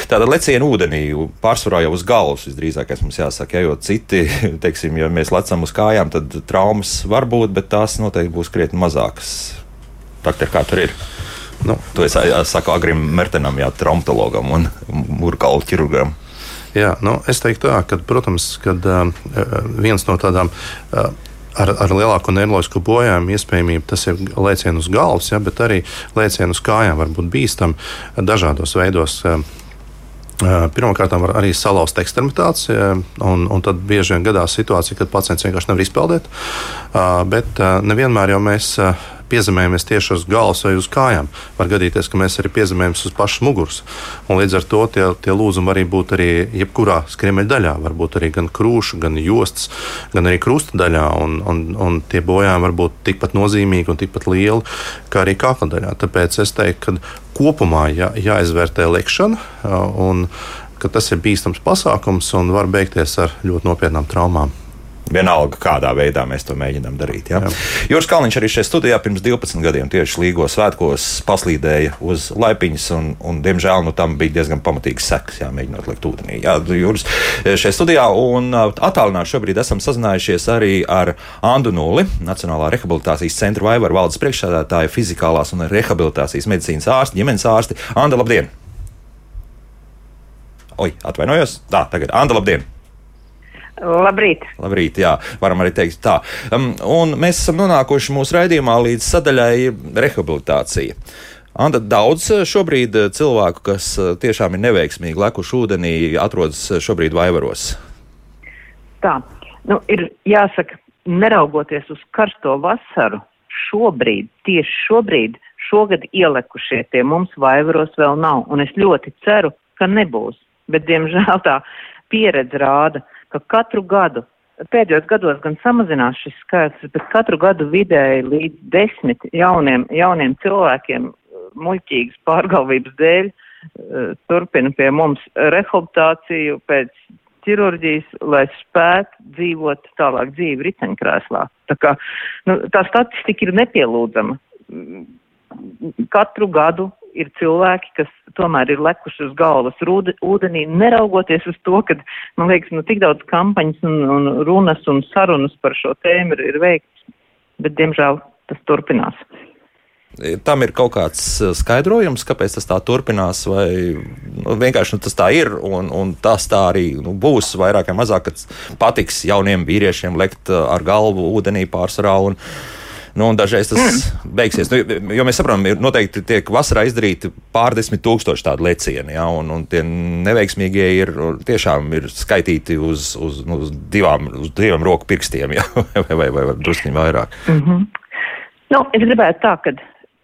Tāda leciena ūdenī, pārsvarā jau uz galvas visdrīzākais mums jāsaka, ja, jo citi, [LAUGHS] teiksim, ja mēs lecam uz kājām, tad traumas var būt, bet tās noteikti būs krietni mazākas. Doktor, kā tur ir? Nu, To es saku Agrim Mertenam, jā, traumatologam un murkalu ķirurgam. Jā, nu, es teiktu, tā, ka, protams, kad, uh, viens no tādām uh, ar, ar lielāko neiroloģisko bojājumu iespējamību tas ir lēciens uz galvas, ja, bet arī lēciens uz kājām var būt bīstami dažādos veidos. Pirmkārt, var arī salauzt ekstremitātes, un, un tad bieži vien gadās situācija, kad pacients vienkārši nevar izpeldēt. Bet nevienmēr jau mēs piezemējamies tieši uz galvas vai uz kājām. Var gadīties, ka mēs arī piezemējamies uz pašas muguras. Un līdz ar to tie, tie lūzumi var būt arī jebkurā skriemeļa daļā. Varbūt arī gan krūša, gan jostas, gan arī krusta daļā. Un, un, un tie bojājumi var būt tikpat nozīmīgi un tikpat lieli kā arī kakla daļā. Tāpēc es teiktu, ka kopumā jā, jāizvērtē lekšana. uh, un, ka Tas ir bīstams pasākums un var beigties ar ļoti nopietnām traumām. Vienalga, kādā veidā mēs to mēģinām darīt. Ja? Juris Kalniņš arī šajā studijā pirms 12 gadiem tieši Līgo svētkos paslīdēja uz laipiņas, un, un diemžēl nu, tam bija diezgan pamatīgs seks, jā, mēģinot likt ūdenī. Jā, Juris šajā studijā, un attālināti šobrīd esam sazinājušies arī ar Andu Nuli, Nacionālā rehabilitācijas centra Vaivaru valdes priekšsēdētāju, fizikālās un rehabilitācijas medicīnas ārsti, ģimenes ārsti. Anda, labdien! Oi, atvainojos! Tā, tagad Anda, labdien! Labrīt! Labrīt, jā, varam arī teikt tā. Um, un mēs esam nonākuši mūsu raidījumā līdz sadaļai rehabilitācija. Anda, daudz šobrīd cilvēku, kas uh, tiešām ir neveiksmīgi lekuši ūdenī, atrodas šobrīd vaivaros. Tā, nu, ir jāsaka, neraugoties uz karsto vasaru, šobrīd, tieši šobrīd, šogad ielekušie tie mums vaivaros vēl nav, un es ļoti ceru, ka nebūs. Bet, diemžēl, tā pieredze rāda, ka katru gadu, pēdējos gados gan samazinās šis skaits, bet katru gadu vidēji līdz desmit jauniem, jauniem cilvēkiem muļķīgas pārgalvības dēļ uh, turpina pie mums rehabilitāciju pēc ķirurģijas, lai spētu dzīvot tālāk dzīvi riteņkrēslā. Tā, kā, nu, tā statistika ir nepielūdzama. katru gadu ir cilvēki, kas tomēr ir lekuši uz galvas rūde, ūdenī, neraugoties uz to, ka, man liekas, nu, tik daudz kampaņas un, un runas un sarunas par šo tēmu ir, ir veikts, bet, diemžēl, tas turpinās. Tam ir kaut kāds eh, skaidrojums, kāpēc tas tā turpinās, vai nu, vienkārši nu, tas tā ir, un, un tas tā arī nu, būs vairāk vai mazāk, patiks jauniem vīriešiem lekt eh, ar galvu ūdenī pārsvarā. Un, Nu, dažreiz tas mm. beigsies. Nu, jo mēs saprotam, ka noteikti tiek vasarā izdarīti pārdesmit tūkstoši tādu lecienu, ja, un, un tie neveiksmīgie ir tiešām ir skaitīti uz, uz, nu, uz, divām, uz diviem roku pirkstiem, ja, [LAUGHS] vai, vai, vai, vai druskuļi vairāk. Mm -hmm. nu, es gribētu tā, ka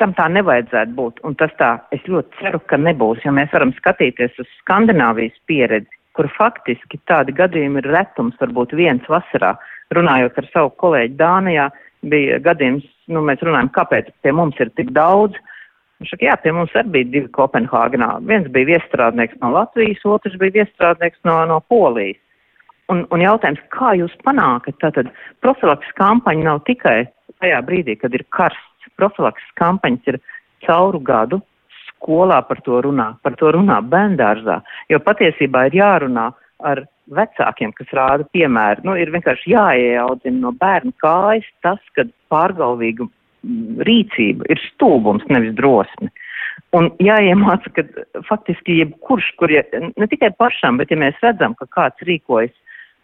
tam tā nevajadzētu būt. Un tas tā, es ļoti ceru, ka nebūs, jo mēs varam skatīties uz Skandināvijas pieredzi, kur faktiski tādi gadījumi ir retums, varbūt viens vasarā. Runājot ar savu kolēģi Dānijā, bija gadījums, nu, mēs runājam, kāpēc pie mums ir tik daudz. Viņš saka, jā, pie mums arī bija divi Kopenhāgenā. Viens bija viestrādnieks no Latvijas, otrs bija viestrādnieks no, no Polijas. Un, un jautājums, kā jūs panākat, tātad profilaks kampaņa nav tikai tajā brīdī, kad ir karsts profilakses kampaņas ir cauru gadu. Skolā par to runā, par to runā bērngārzā, jo patiesībā ir jārunā ar vecākiem, kas rāda piemēru. Nu, ir vienkārši jāieaudzina no bērna kājas tas, ka pārgalvīga mm, rīcība ir stulbums, nevis drosme. Un jāiemāca, ka faktiski jebkurš, kur ja, ne tikai pašam, bet ja mēs redzam, ka kāds rīkojas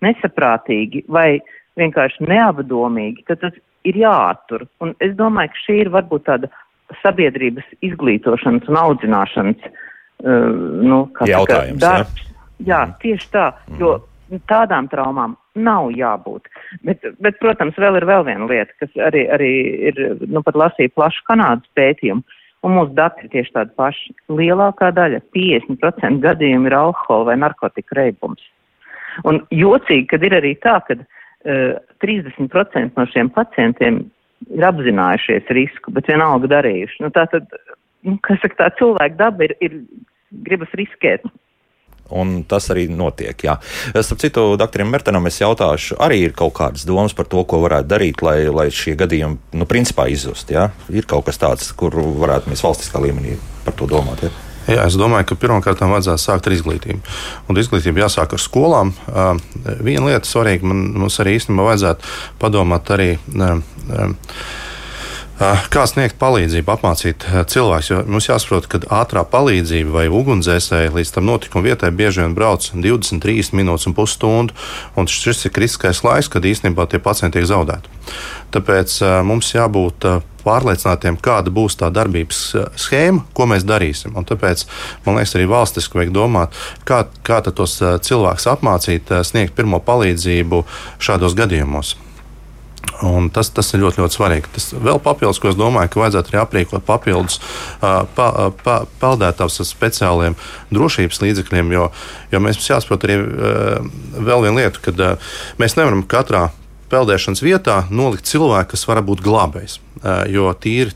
nesaprātīgi vai vienkārši neapdomīgi, tad tas ir jāattur. Un es domāju, ka šī ir varbūt tāda sabiedrības izglītošanas un audzināšanas uh, nu, jautājums. Saka, darbs. Jā, jā mm. tieši tā, mm. jo tādām traumām nav jābūt. Bet, bet, protams, vēl ir vēl viena lieta, kas arī, arī ir, nu, pat lasīja plašu Kanādas pētījumu. Un mūsu dati ir tieši tādi paši. Lielākā daļa, 50% gadījumu ir alkohola vai narkotika reibums. Un jocīgi, kad ir arī tā, ka 30% no šiem pacientiem ir apzinājušies risku, bet vienalga darījuši. Nu, tā tad, nu, kas saka, tā cilvēka daba ir, ir gribas riskēt. Un tas arī notiek. Jā. Starp citu, doktoram Mertenam es jautāšu, arī ir kaut kādas domas par to, ko varētu darīt, lai, lai šie gadījumi, nu, principā izzust. Jā? Ir kaut kas tāds, kur varētu mēs valstiskā līmenī par to domāt. Jā? Jā, es domāju, ka pirmkārt vajadzētu sākt ar izglītību. Un izglītība jāsāk ar skolām. Viena lieta svarīga, man, mums arī īstenībā vajadzētu padomāt arī. Kā sniegt palīdzību, apmācīt cilvēkus? Jo mums jāsaprot, ka ātrā palīdzība vai ugunsdzēsēji līdz tam notikuma vietai bieži vien brauc 23 minūtes un pusstundu. Un šis ir kritiskais laiks, kad īstenībā tie pacienti tiek zaudēti. Tāpēc mums jābūt pārliecinātiem, kāda būs tā darbības schēma, ko mēs darīsim. Un tāpēc man liekas, arī valstiski vajag domāt, kā, kā tos cilvēkus apmācīt, sniegt pirmo palīdzību šādos gadījumos. Un tas, tas ir ļoti, ļoti svarīgi. Tas vēl papildus, ko es domāju, ka vajadzētu arī aprīkot papildus pa, pa, peldētājus ar speciāliem drošības līdzekļiem, jo, jo mēs jāsaprot arī vēl vienu lietu, ka mēs nevaram katrā peldēšanas vietā nolikt cilvēku, kas var būt glābējs. Jo tīri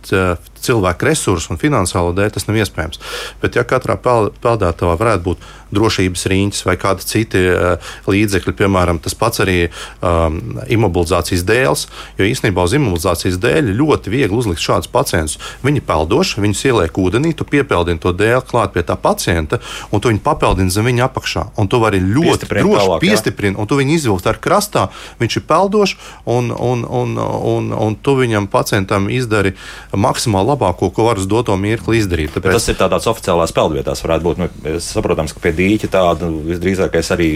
cilvēku resursu un finansiālo dēļ tas nav iespējams. Bet, ja katrā peldētājā varētu būt drošības riņķis vai kādi citi uh, līdzekļi, piemēram, tas pats arī um, imobilizācijas dēls, jo īstenībā uz imobilizācijas dēļ ļoti viegli uzlikt šādus pacientus. Viņi peldoši, viņus ieliek ūdenī, tu piepeldini to dēli klāt pie tā pacienta, un tu viņu papeldini zem viņa apakšā. Un tu vari ļoti droši piestiprināt, un tu viņu izvilkt ar krastā. Viņš ir peldošs, un, un, un, un, un tu viņam pacientam izdari maksimāli labāko, ko var uz doto mirkli izdarīt. Tāpēc... Tas ir tādās oficiālās peldvietās, varētu būt. Nu, saprotams, ka pie dīķa tāda nu, visdrīzākais arī,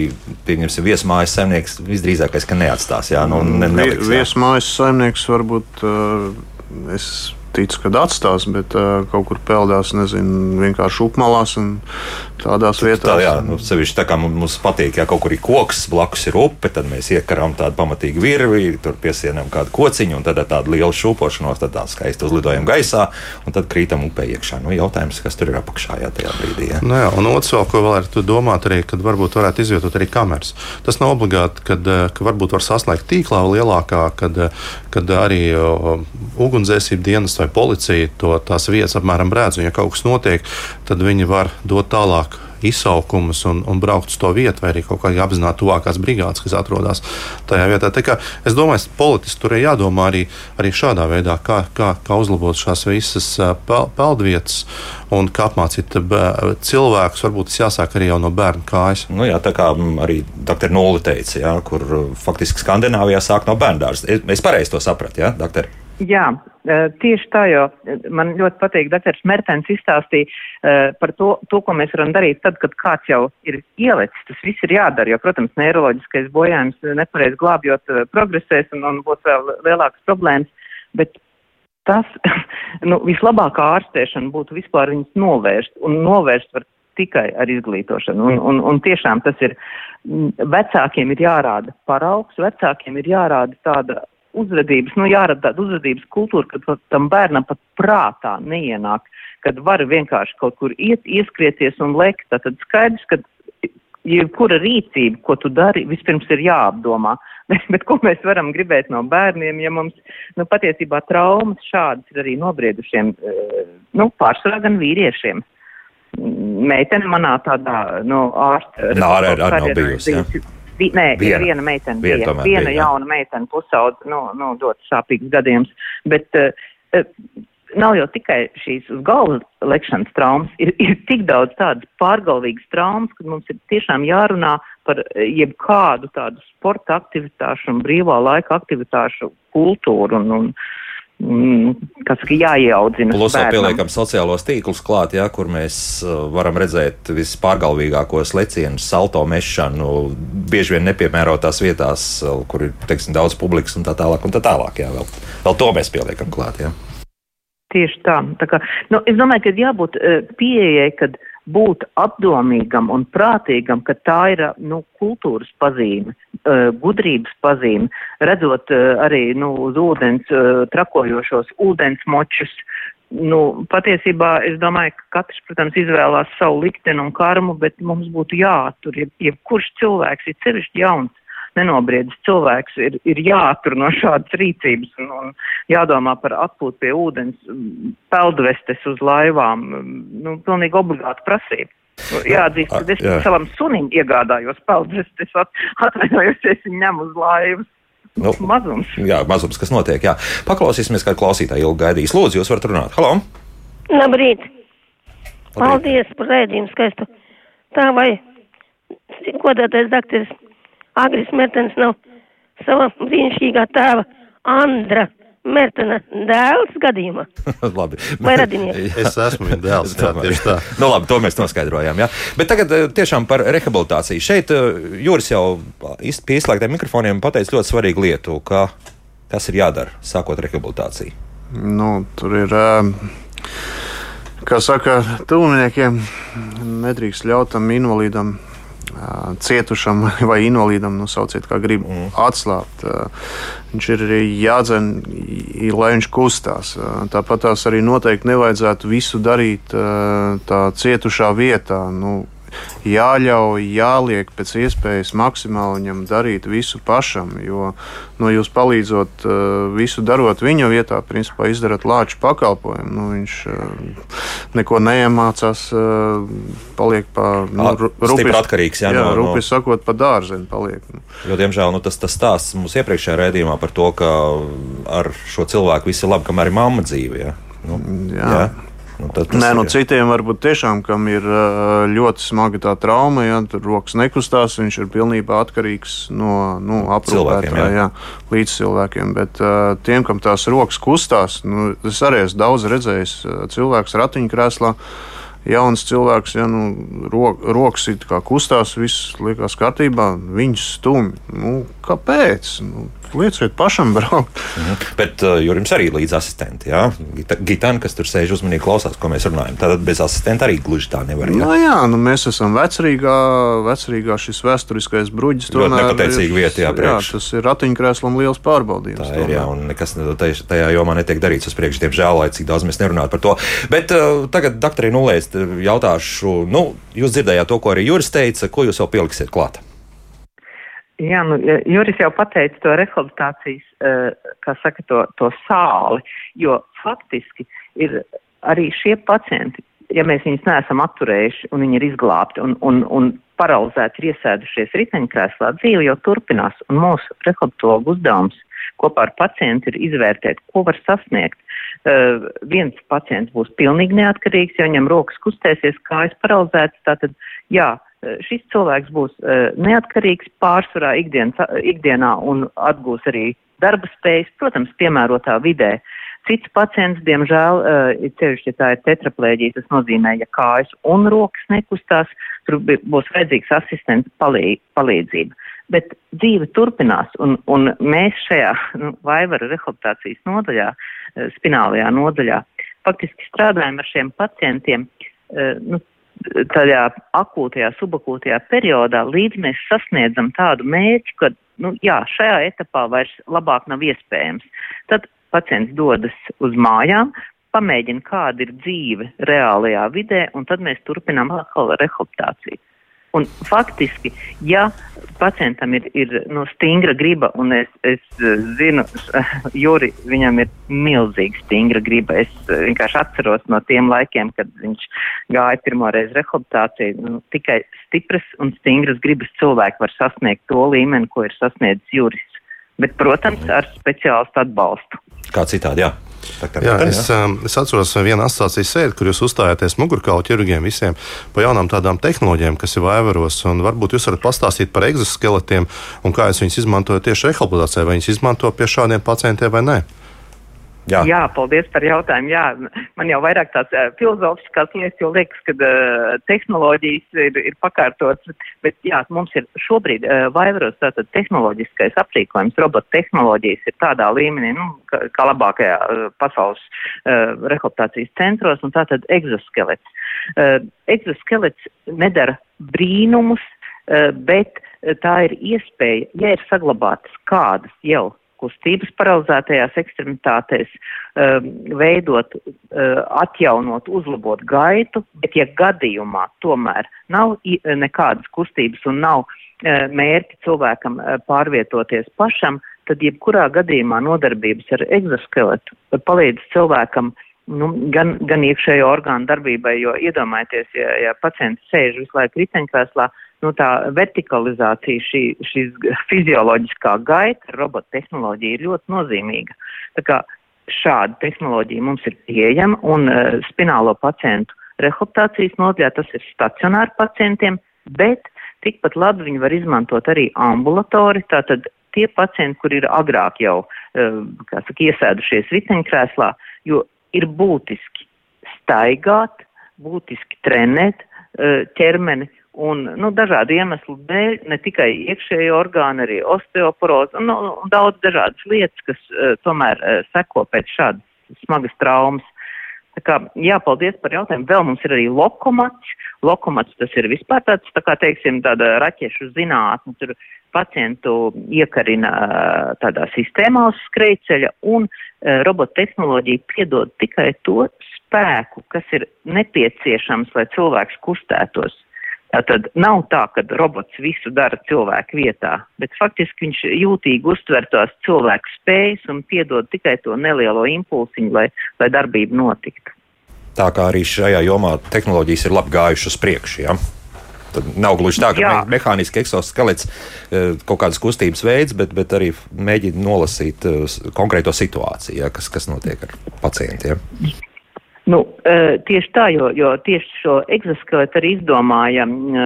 pieņemsim, viesmājas saimnieks visdrīzākais, ka neatstās. Jā, nu, ne, neliks, jā. Viesmājas saimnieks varbūt. Uh, es ticu, ka atstās, bet uh, kaut kur peldās, nezinu, vienkārši upmalās un tādās vietās. Tā, jā, nu, sevišķi tā kā mums patīk, ja kaut kur ir koks, blakus ir upe, tad mēs iekarām tādu pamatīgu virvi, tur piesienam kādu kociņu un tad ar tādu lielu šūpošanos, tad tā skaisti uzlidojam gaisā un tad krītam upē iekšā. Nu, jautājums, kas tur ir apakšā jā, tajā brīdī. Jā. Nu, jā, un otrs vēl, ko varētu domāt, arī, kad varbūt varētu izvietot arī kameras. Tas nav obligāti, kad, ka varbūt var saslēgt tīklā lielākā, kad, kad arī ugunsdzēsību dienas vai policija to tās vietas apmēram redz. Un, ja kaut kas notiek, tad viņi var dot tālāk izsaukumus un, un braukt uz to vietu, vai arī kaut kā apzināti tuvākās brigādes, kas atrodas tajā vietā. Tā kā es domāju, ka politiski tur ir jādomā arī, arī šādā veidā, kā, kā, kā uzlabot šīs visas peldvietas un kā apmācīt cilvēkus. Varbūt tas jāsāk arī jau no bērna kājas. Nu, jā, tā kā arī dr. Nula teica, jā, kur faktiski Skandināvijā sāk no bērndārza. Es, es pareizi to sapratu, jā, doktor? Jā, tieši tā, jo man ļoti patīk, Dārts Mertens izstāstīja par to, to, ko mēs varam darīt tad, kad kāds jau ir ielicis. Tas viss ir jādara, jo, protams, neiroloģiskais bojājums nepareiz glābjot progresēs un, un būs vēl lielākas problēmas, bet tas, [LAUGHS] nu, vislabākā ārstēšana būtu vispār viņus novērst, un novērst var tikai ar izglītošanu. Un, un, un tiešām tas ir, vecākiem ir jārāda paraugs, vecākiem ir jārāda tāda uzvedības, nu jārada tāda uzvedības kultūra, ka tam bērnam pat prātā neienāk, kad var vienkārši kaut kur iet, ieskrieties un lekt. Tad skaidrs, ka jebkura rīcība, ko tu dari, vispirms ir jāapdomā. [LAUGHS] Bet, ko mēs varam gribēt no bērniem, ja mums nu, patiesībā traumas šādas ir arī nobriedušiem, eh, nu, pārsvarā gan vīriešiem. Meitene manā tādā, nu, ārsta. Nā, ar, ar, ar nav bijusi. Ja? Vi, nē, viena, viena meitene viena, bija. Viena bija, jauna meitene pusaudze, nu, nu, ļoti sāpīgs gadījums. Bet uh, nav jau tikai šīs uz galvas lekšanas traumas, ir, ir tik daudz tādas pārgalvīgas traumas, ka mums ir tiešām jārunā par jebkādu tādu sporta aktivitāšu un brīvā laika aktivitāšu kultūru un, un Mm, kas ir jāieaudzina. Plus vēl pieliekam sociālos tīklus klāt, ja, kur mēs uh, varam redzēt vispārgalvīgākos lecienus, salto mešanu, bieži vien nepiemērotās vietās, uh, kur ir teiksim, daudz publikas un tā tālāk. Un tā tālāk ja, vēl, vēl to mēs pieliekam klāt. Ja. Tieši tā. tā kā, nu, es domāju, ka jābūt uh, pieejai, kad būt apdomīgam un prātīgam, ka tā ir nu, kultūras pazīme, uh, gudrības pazīme, redzot uh, arī nu, uz ūdens uh, trakojošos ūdensmočus. Nu, patiesībā es domāju, ka katrs, protams, izvēlās savu likteni un karmu, bet mums būtu jāattur, ja jebkurš cilvēks ir sevišķi jauns nenobriedis cilvēks ir, ir jāatur no šādas rīcības un, un jādomā par atpūt pie ūdens, peldvestes uz laivām, nu, pilnīgi obligāti prasība. Jāatzīst, ka es jā. savam sunim iegādājos peldvestes, atvainojos, es viņu ņemu uz laivas. Nu, mazums. Jā, mazums, kas notiek. Jā. Paklausīsimies, kā klausītāji ilgi gaidīs. Lūdzu, jūs varat runāt. Halo! Labrīt! Labrīt. Paldies par rēdījumu skaistu. Tā vai, godātais dakteris, Agris Mertens nav sava brīnišķīgā tēva Andra. Mertena dēls gadījumā. [LAUGHS] labi. Vai radinieks? [LAUGHS] es esmu viņa dēls. Jā, tieši tā. [LAUGHS] nu, labi, to mēs noskaidrojām. Jā. Bet tagad eh, tiešām par rehabilitāciju. Šeit eh, Jūris jau pie izslēgtiem mikrofoniem pateica ļoti svarīgu lietu, ka kas ir jādara, sākot rehabilitāciju. Nu, tur ir. Kā saka, tuviniekiem nedrīkst ļaut tam invalīdam cietušam [LAUGHS] vai invalīdam, nu, sauciet, kā gribat, mm. atslābt. Viņš ir jādzen, lai viņš kustās. Tāpat tās arī noteikti nevajadzētu visu darīt tā cietušā vietā. Nu, jāļauj, jāliek pēc iespējas maksimāli viņam darīt visu pašam. Jo nu, jūs palīdzot uh, visu darot viņa vietā, principā izdarat lāču pakalpojumu. Nu, viņš uh, neko neiemācās, uh, paliek pa nu, rupi atkarīgs. Jā, jā no, rupi no... sakot, pa dārzeni paliek. Nu. Jo, diemžēl nu, tas, tas stāsts mums iepriekšējā rēdījumā par to, ka ar šo cilvēku viss ir labi, kamēr ir mamma dzīve. Ja? Nu, jā. Jā. Nu, Nē, no nu, citiem varbūt tiešām, kam ir ļoti smaga tā trauma, ja tur rokas nekustās, viņš ir pilnībā atkarīgs no nu, aprūpētāja līdz cilvēkiem. Bet tiem, kam tās rokas kustās, nu, es arī esmu daudz redzējis cilvēks ratiņkrēslā. Jauns cilvēks, ja nu, ro, rokas ir kā kustās, viss liekas kārtībā, viņš stumj. Nu, kāpēc? Nu, lieciet pašam braukt. Mhm. Bet uh, jums arī līdzi asistenti, jā? Gitāna, kas tur sēž uzmanīgi klausās, ko mēs runājam. Tad bez asistenta arī gluži tā nevar. No, nu jā nu mēs esam vecrīgā, vecrīgā šis vēsturiskais bruģis. Ļoti nepateicīgi vieta, jā, priekš. jā, tas ir ratiņkrēslam liels pārbaudījums. Tā ir, jā, un nekas tajā jomā netiek darīts uz priekšu, diemžēl, lai cik daudz mēs nerunātu par to. Bet uh, tagad, doktori, nulēs jautāšu, nu, jūs dzirdējāt to, ko arī Juris teica, ko jūs vēl pieliksiet klāt? Jā, nu, Juris jau pateica to rehabilitācijas, uh, kā saka, to, to sāli, jo faktiski ir arī šie pacienti ja mēs viņus neesam atturējuši un viņi ir izglābti un, un, un paralizēti ir iesēdušies riteņkrēslā, dzīve jau turpinās. Un mūsu rehabilitologu uzdevums kopā ar pacientu ir izvērtēt, ko var sasniegt. Uh, viens pacients būs pilnīgi neatkarīgs, ja viņam rokas kustēsies, kājas paralizētas, tātad jā, šis cilvēks būs uh, neatkarīgs pārsvarā ikdienas, ikdienā un atgūs arī darba spējas, protams, piemērotā vidē. Cits pacients, diemžēl, ceļš, ja tā ir tetraplēģija, tas nozīmē, ja kājas un rokas nekustās, tur būs vajadzīgs asistents palīdz, palīdzība. Bet dzīve turpinās, un, un mēs šajā nu, vaivara rehabilitācijas nodaļā, spinālajā nodaļā, faktiski strādājam ar šiem pacientiem. Nu, tādā akūtajā, subakūtajā periodā, līdz mēs sasniedzam tādu mērķi, ka, nu, jā, šajā etapā vairs labāk nav iespējams. Tad pacients dodas uz mājām, pamēģina, kāda ir dzīve reālajā vidē, un tad mēs turpinām atkal rehabilitāciju. Un faktiski, ja pacientam ir, ir no stingra griba, un es, es zinu, [LAUGHS] Juri, viņam ir milzīga stingra griba. Es vienkārši atceros no tiem laikiem, kad viņš gāja pirmo reizi rehabilitāciju. Nu, tikai stipras un stingras gribas cilvēki var sasniegt to līmeni, ko ir sasniedzis Juris. Bet, protams, ar speciālistu atbalstu. Kā citādi, jā. Jā, es, um, es atceros vienu asociācijas sēdi, kur jūs uzstājāties mugurkaula ķirurgiem visiem par jaunām tādām tehnoloģijām, kas ir vaivaros. Varbūt jūs varat pastāstīt par egzoskeletiem un kā jūs viņus izmantojat tieši rehabilitācijā, vai viņus izmanto pie šādiem pacientiem vai nē. Jā. jā, paldies par jautājumu. Jā, man jau vairāk tāds uh, filozofiskās lietas, jo liekas, ka uh, tehnoloģijas ir, ir pakārtotas, bet jā, mums ir šobrīd uh, vairos tātad tehnoloģiskais aprīkojums, robota tehnoloģijas ir tādā līmenī, nu, kā, kā labākajā uh, pasaules uh, rehabilitācijas centros, un tātad egzoskelets. Uh, egzoskelets nedara brīnumus, uh, bet tā ir iespēja, ja ir saglabātas kādas jau kustības paralizētajās ekstremitātēs, um, veidot, uh, atjaunot, uzlabot gaitu, bet ja gadījumā tomēr nav nekādas kustības un nav uh, mērķi cilvēkam uh, pārvietoties pašam, tad jebkurā gadījumā nodarbības ar egzoskeletu palīdz cilvēkam nu, gan, gan iekšējo orgānu darbībai, jo iedomājieties, ja, ja pacients sēž visu laiku riteņkrēslā, uh, nu, tā vertikalizācija, šī, šīs fizioloģiskā gaita, robota tehnoloģija ir ļoti nozīmīga. Tā kā šāda tehnoloģija mums ir pieejama un uh, spinālo pacientu rehabilitācijas nodaļā tas ir stacionāri pacientiem, bet tikpat labi viņi var izmantot arī ambulatori, tātad tie pacienti, kur ir agrāk jau, uh, kā saka, iesēdušies riteņkrēslā, jo ir būtiski staigāt, būtiski trenēt uh, ķermeni Un nu, dažādu iemeslu dēļ, ne tikai iekšējo orgānu, arī osteoporozi un nu, daudz dažādas lietas, kas uh, tomēr uh, seko pēc šādas smagas traumas. Tā kā, jā, paldies par jautājumu. Vēl mums ir arī lokomats. Lokomats tas ir vispār tāds, tā kā teiksim, tāda raķešu zinātne. Tur pacientu iekarina uh, tādā sistēmā uz skrejceļa un uh, robota tehnoloģija piedod tikai to spēku, kas ir nepieciešams, lai cilvēks kustētos. Tātad nav tā, ka robots visu dara cilvēku vietā, bet faktiski viņš jūtīgi uztver tās cilvēku spējas un piedod tikai to nelielo impulsiņu, lai, lai darbība notiktu. Tā kā arī šajā jomā tehnoloģijas ir labi gājušas uz priekšu. Ja? Tad nav gluži tā, ka Jā. me mehāniski eksoskelets eh, kaut kādas kustības veids, bet, bet arī mēģina nolasīt eh, konkrēto situāciju, ja, kas, kas notiek ar pacientiem. Nu, e, tieši tā, jo, jo tieši šo egzoskeletu arī izdomāja e,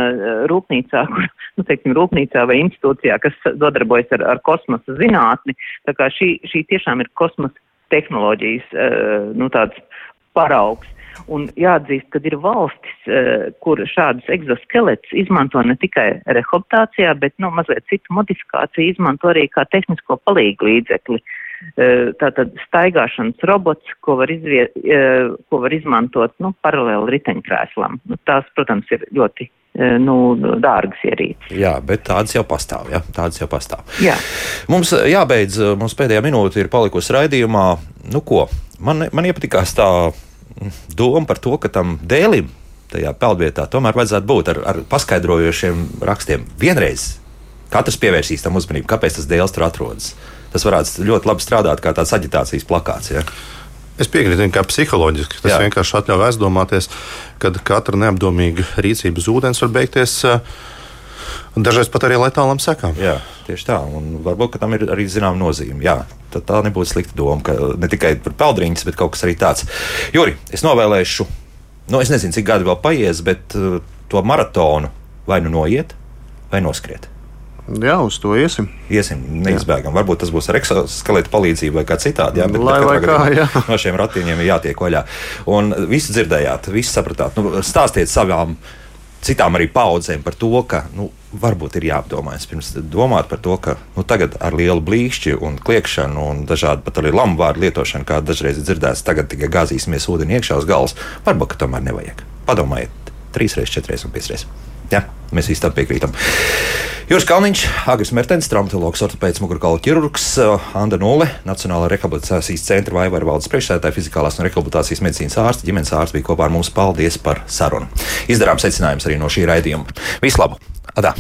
rūpnīcā, [LAUGHS] kur, nu, teiksim, rūpnīcā vai institūcijā, kas dodarbojas ar, ar kosmosa zinātni. Tā kā šī, šī tiešām ir kosmosa tehnoloģijas, e, nu, tāds paraugs. Un jāatzīst, ka ir valstis, kur šādus egzoskeletus izmanto ne tikai rehabilitācijā, bet, nu, mazliet citu modifikāciju izmanto arī kā tehnisko palīgu līdzekli. Eh, tātad staigāšanas robots, ko var, izviet, eh, ko var izmantot nu, paralēli riteņkrēslam. Nu, tās, protams, ir ļoti eh, nu, dārgas ierīces. Jā, bet tādas jau pastāv. Jā, tādas jau pastāv. Jā. Mums jābeidz, mums pēdējā minūte ir palikusi raidījumā. Nu, ko? Man, man iepatikās tā doma par to, ka tam dēlim tajā peldvietā tomēr vajadzētu būt ar, ar paskaidrojošiem rakstiem. Vienreiz katrs pievērsīs tam uzmanību, kāpēc tas dēls tur atrodas tas varētu ļoti labi strādāt kā tāds aģitācijas plakāts. Ja? Es piekrītu, ka psiholoģiski tas Jā. vienkārši atļauj aizdomāties, ka katra neapdomīga rīcība uz ūdens var beigties uh, dažreiz pat arī letālam sekām. Jā, tieši tā. Un varbūt tam ir arī zināma nozīme. Jā, tad tā nebūtu slikta doma, ka ne tikai par peldriņas, bet kaut kas arī tāds. Juri, es novēlēšu, nu, es nezinu, cik gadi vēl paies, bet uh, to maratonu vai nu noiet, vai noskriet. Jā, uz to iesim. Iesim, neizbēgam. Varbūt tas būs ar eksoskeleta palīdzību vai kā citādi. Jā, bet Lai bet kā, jā. no šiem ratiņiem ir jātiek vaļā. Un visi dzirdējāt, visi sapratāt. Nu, stāstiet savām citām arī paudzēm par to, ka nu, varbūt ir jāapdomājas pirms domāt par to, ka nu, tagad ar lielu blīkšķi un kliekšanu un dažādu pat arī lamu vārdu lietošanu, kā dažreiz ir dzirdēts, tagad tikai gāzīsimies ūdeni iekšā uz galvas. Varbūt, tomēr nevajag. Padomājiet trīs reizes, četras reizes un piecas Jā, mēs visi tam piekrītam. Jūras Kalniņš, Agris Mertens, traumatologs, ortopēds, mugurkaula ķirurgs, Anna Nule, Nacionālā rehabilitācijas centra vai valdes priekšsēdētāja, fizikālās un rehabilitācijas medicīnas ārsts, ģimenes ārsts bija kopā ar mums. Paldies par sarunu. Izdarām secinājumus arī no šī raidījuma. Vislabāk! Adā!